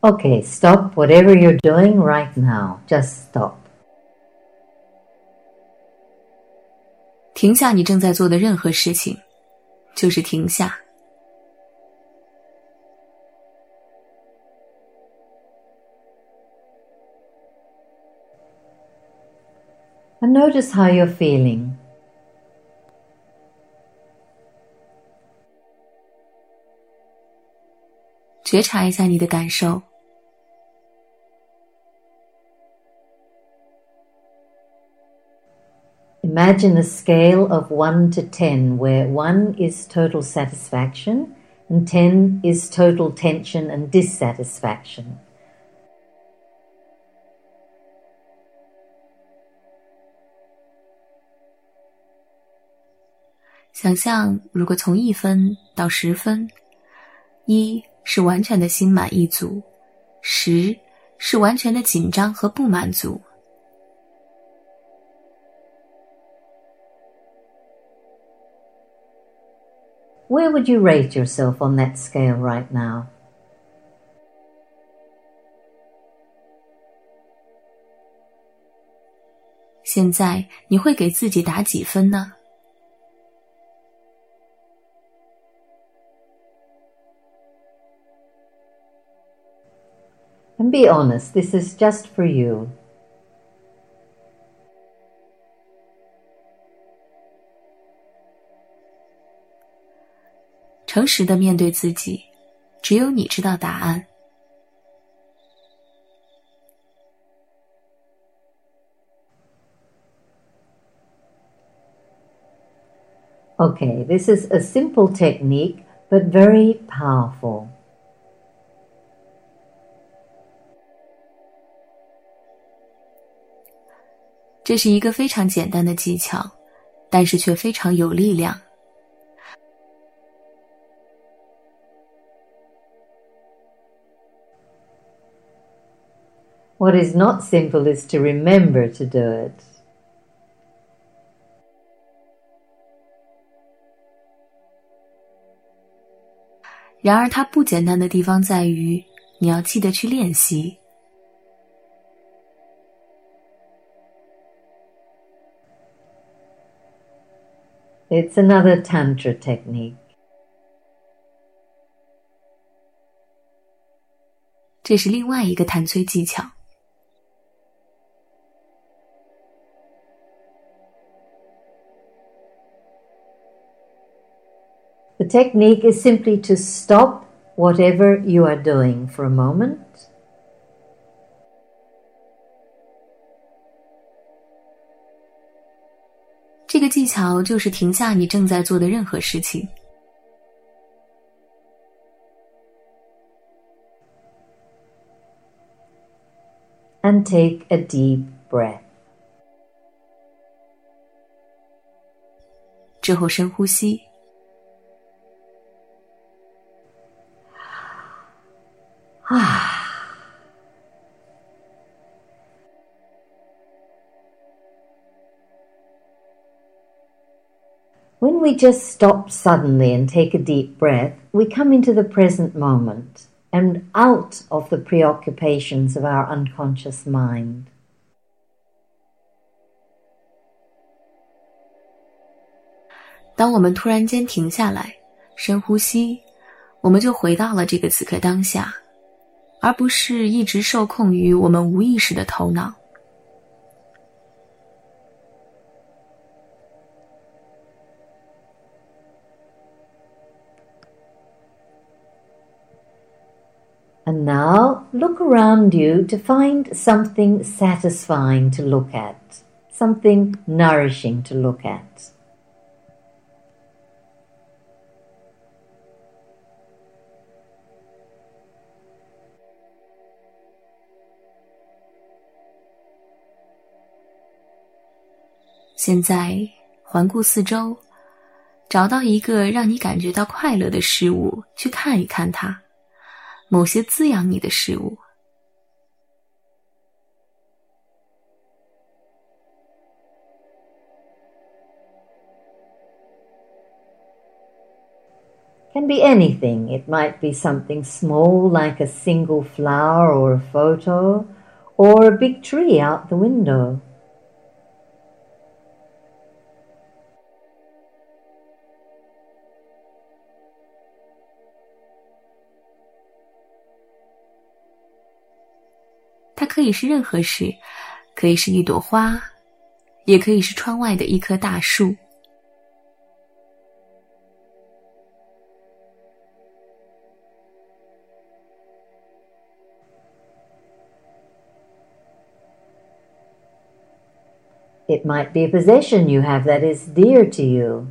Okay, stop whatever you're doing right now. Just stop. 停下你正在做的任何事情，就是停下。And notice how you're feeling. 觉察一下你的感受。Imagine a scale of 1 to 10, where 1 is total satisfaction and 10 is total tension and dissatisfaction. Where would you rate yourself on that scale right now? And be honest, this is just for you. 诚实的面对自己，只有你知道答案。Okay, this is a simple technique, but very powerful. 这是一个非常简单的技巧，但是却非常有力量。What is not simple is to remember to do it. it. 然而，它不简单的地方在于，你要记得去练习。It's another tantra technique. 这是另外一个弹催技巧。technique is simply to stop whatever you are doing for a moment. And take a deep breath. 之后深呼吸。when we just stop suddenly and take a deep breath, we come into the present moment and out of the preoccupations of our unconscious mind. When 深呼吸，我们就回到了这个此刻当下。而不是一直受控于我们无意识的头脑。And now look around you to find something satisfying to look at, something nourishing to look at. 现在环顾四周，找到一个让你感觉到快乐的事物，去看一看它，某些滋养你的事物。can be anything. It might be something small like a single flower or a photo, or a big tree out the window. 可以是任何事，可以是一朵花，也可以是窗外的一棵大树。It might be a possession you have that is dear to you.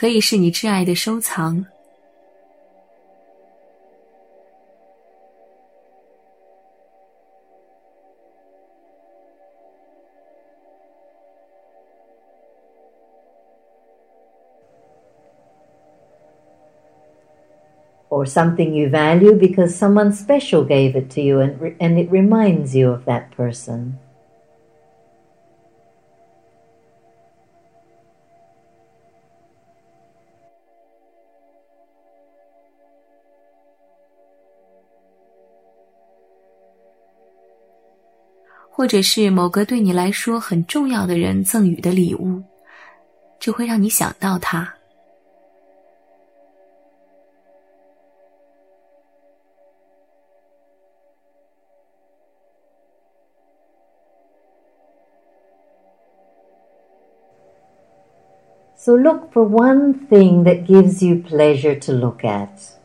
可以是你挚爱的收藏。or something you value because someone special gave it to you and, and it reminds you of that person. So look for one thing that gives you pleasure to look at.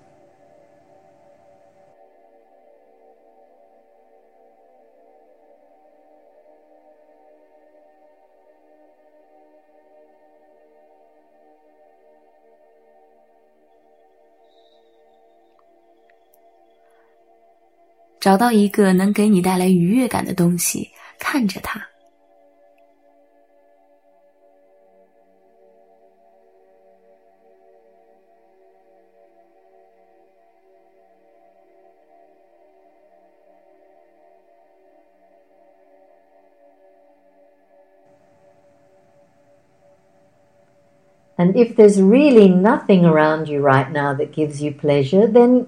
找到一个能给你带来愉悦感的东西，看着它。And if there's really nothing around you right now that gives you pleasure, then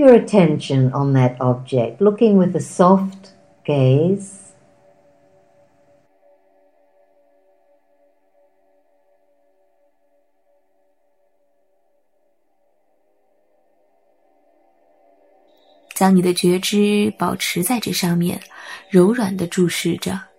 your attention on that object, looking with a soft gaze. 将你的觉知保持在这上面，柔软的注视着。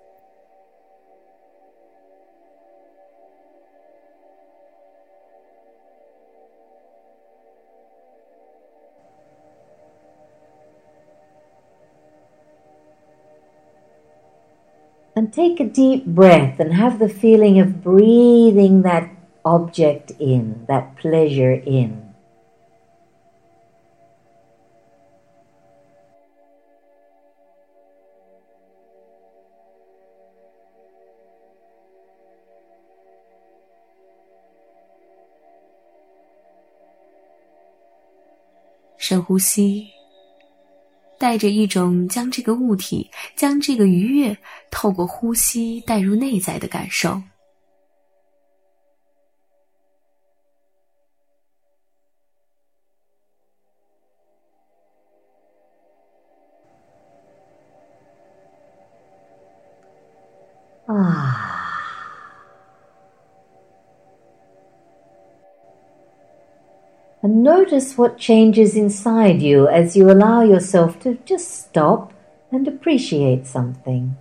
Take a deep breath and have the feeling of breathing that object in, that pleasure in. 深呼吸。带着一种将这个物体、将这个愉悦透过呼吸带入内在的感受。notice what changes inside you as you allow yourself to just stop and appreciate something.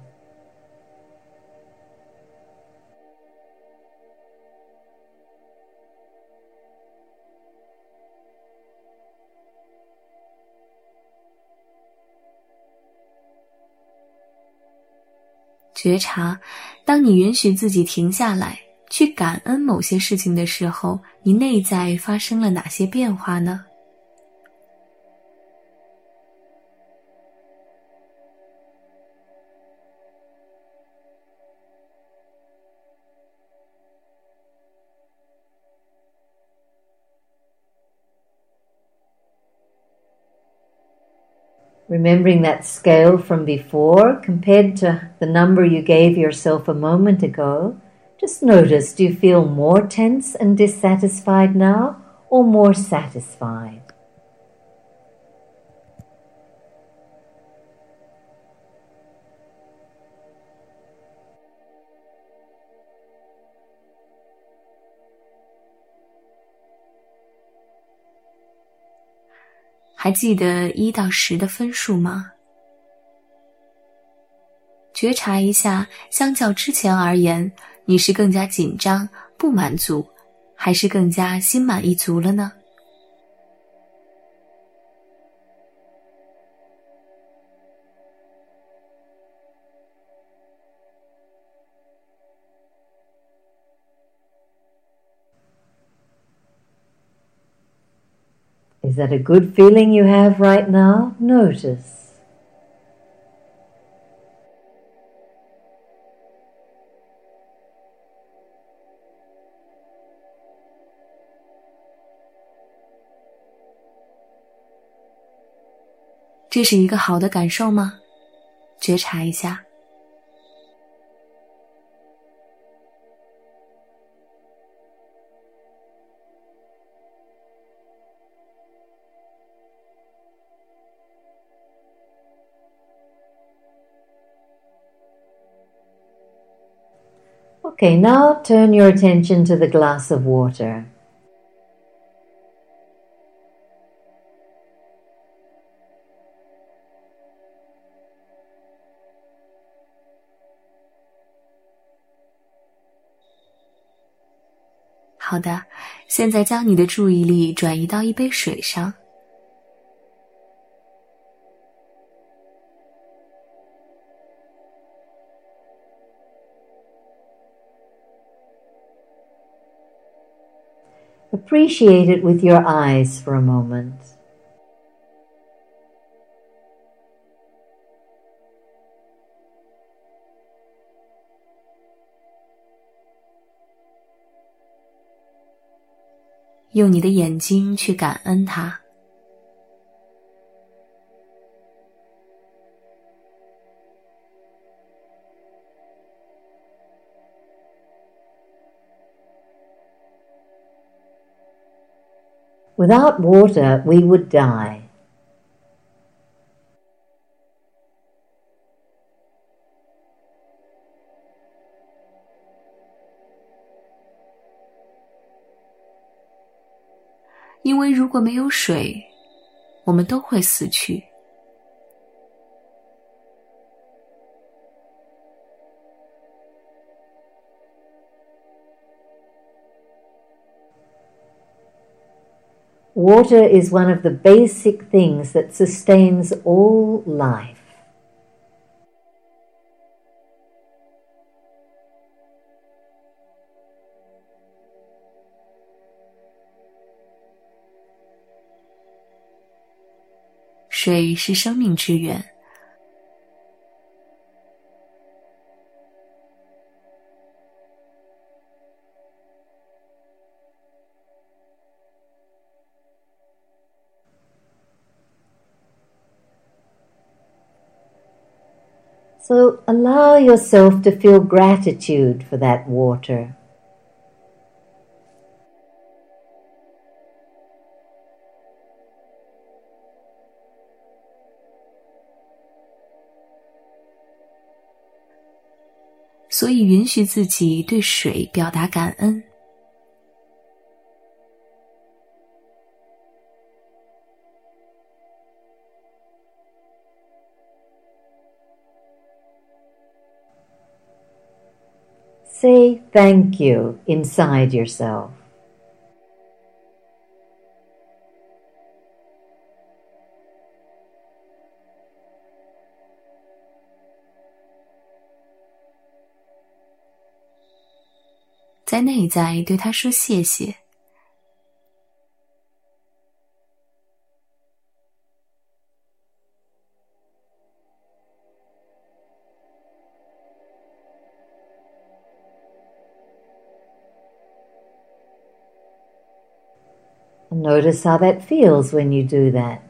觉察，当你允许自己停下来，去感恩某些事情的时候，你内在发生了哪些变化呢？remembering that scale from before compared to the number you gave yourself a moment ago, just notice do you feel more tense and dissatisfied now or more satisfied? Hi 觉察一下，相较之前而言，你是更加紧张、不满足，还是更加心满意足了呢？Is that a good feeling you have right now? Notice. 这是一个好的感受吗？觉察一下。Okay, now turn your attention to the glass of water. 好的，现在将你的注意力转移到一杯水上。Appreciate it with your eyes for a moment. 用你的眼睛去感恩它。Without water, we would die. 因为如果没有水，我们都会死去。Water is one of the basic things that sustains all life. 水是生命之源。So allow yourself to feel gratitude for that water. 所以允许自己对水表达感恩。Say thank you inside yourself. 在内在对他说谢谢。Notice how that feels when you do that.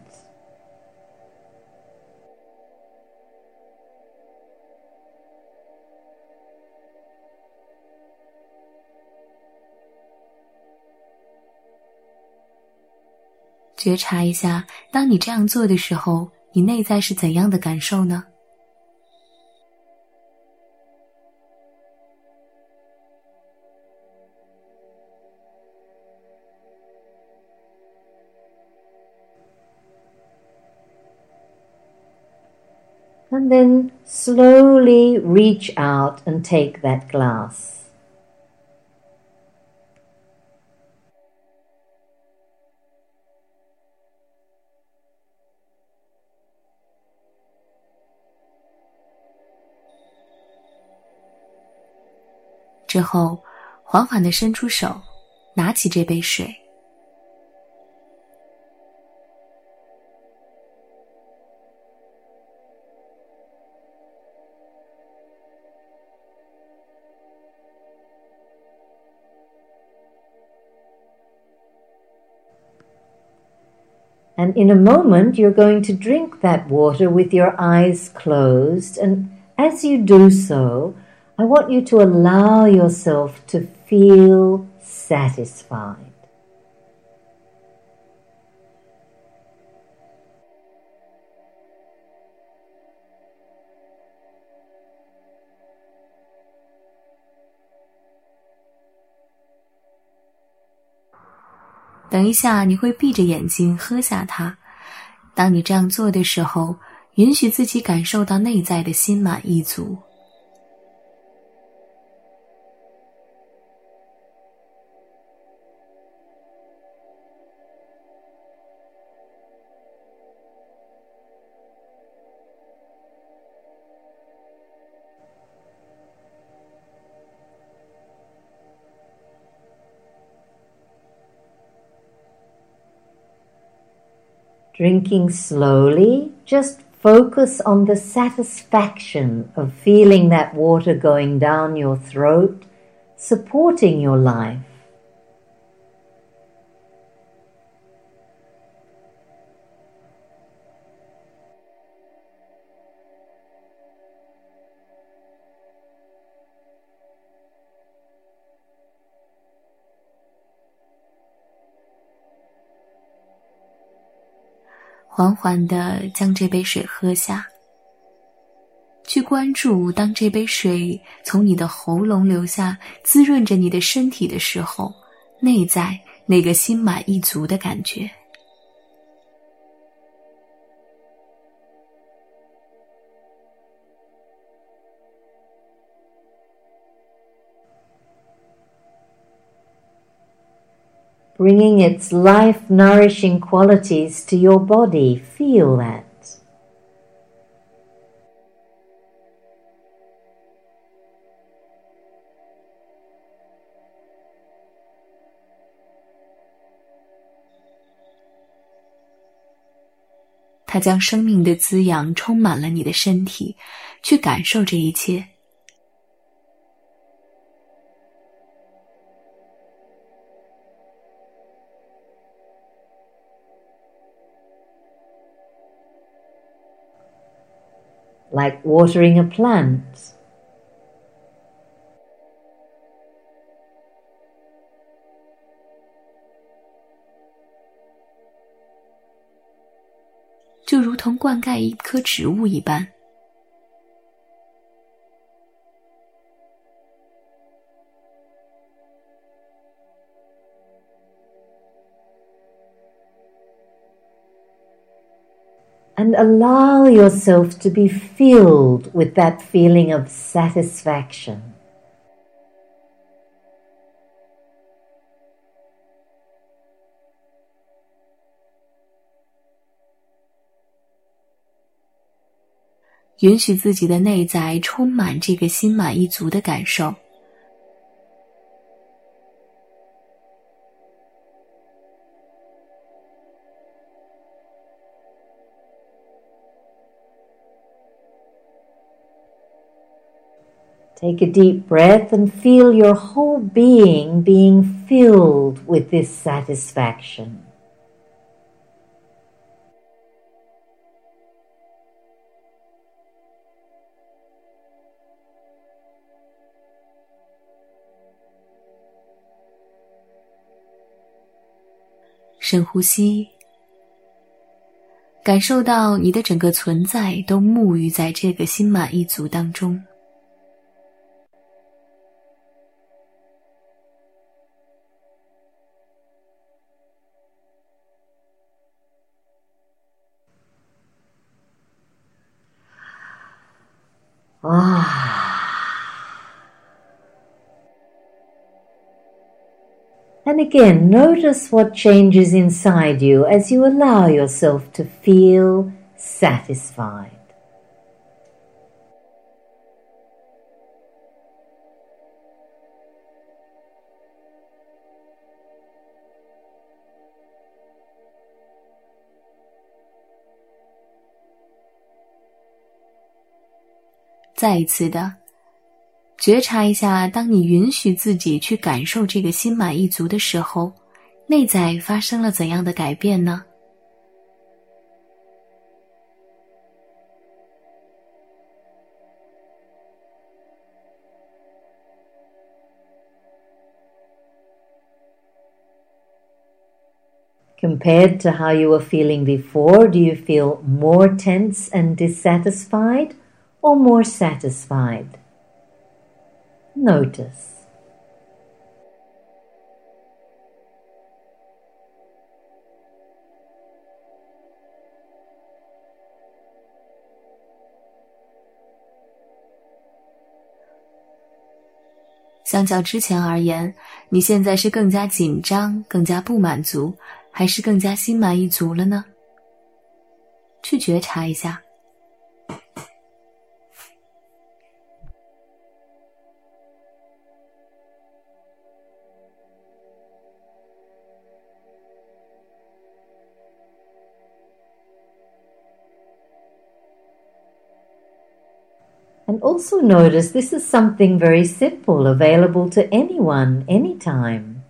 觉察一下，当你这样做的时候，你内在是怎样的感受呢？And then slowly reach out and take that glass. 之后，缓缓的伸出手，拿起这杯水。And in a moment, you're going to drink that water with your eyes closed. And as you do so, I want you to allow yourself to feel satisfied. 等一下，你会闭着眼睛喝下它。当你这样做的时候，允许自己感受到内在的心满意足。Drinking slowly, just focus on the satisfaction of feeling that water going down your throat, supporting your life. 缓缓的将这杯水喝下，去关注当这杯水从你的喉咙流下，滋润着你的身体的时候，内在那个心满意足的感觉。bringing its life nourishing qualities to your body. Feel that. 它将生命的滋养充满了你的身体，去感受这一切。like watering a plant. and allow yourself to be filled with that feeling of satisfaction. 允许自己的内在充满这个心满意足的感受。Take a deep breath and feel your whole being being filled with this satisfaction. 深呼吸，感受到你的整个存在都沐浴在这个心满意足当中。And again, notice what changes inside you as you allow yourself to feel satisfied. 再一次的觉察一下，当你允许自己去感受这个心满意足的时候，内在发生了怎样的改变呢？Compared to how you were feeling before, do you feel more tense and dissatisfied? or more satisfied. Notice. 相较之前而言，你现在是更加紧张、更加不满足，还是更加心满意足了呢？去觉察一下。And also notice this is something very simple, available to anyone, anytime.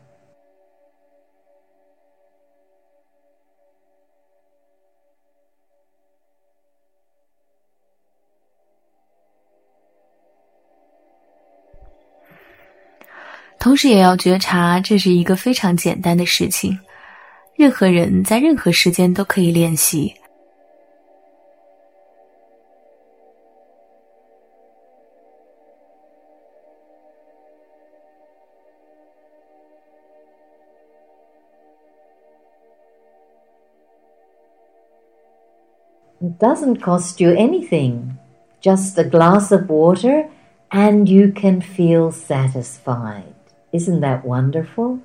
任何人在任何时间都可以练习，doesn't cost you anything, just a glass of water, and you can feel satisfied. Isn't that wonderful?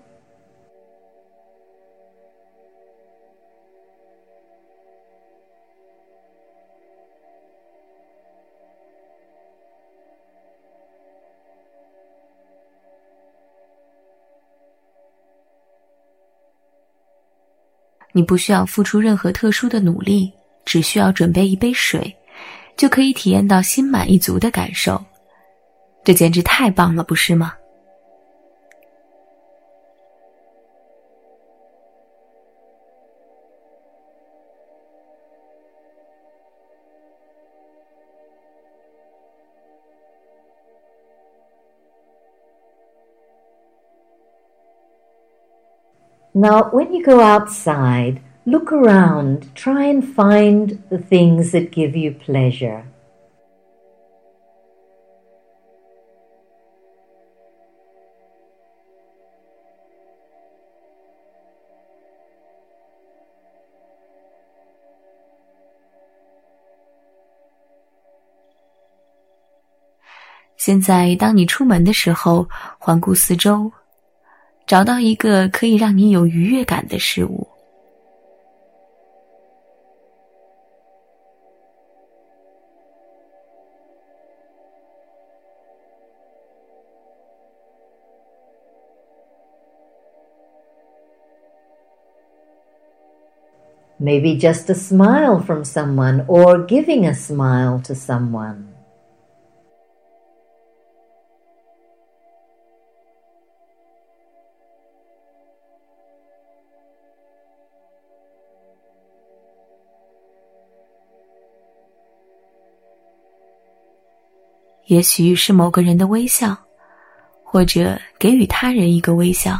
你不需要付出任何特殊的努力，只需要准备一杯水，就可以体验到心满意足的感受。这简直太棒了，不是吗？Now, when you go outside, Look around, try and find the things that give you pleasure. Maybe just a smile from someone or giving a smile to someone. 也许是某个人的微笑，或者给予他人一个微笑。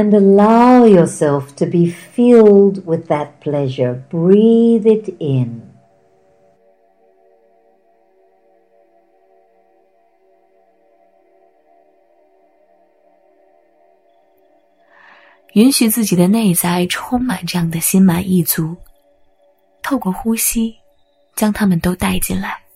and allow yourself to be filled with that pleasure. Breathe it in. 允许自己的内在充满这样的心满意足，透过呼吸，将它们都带进来。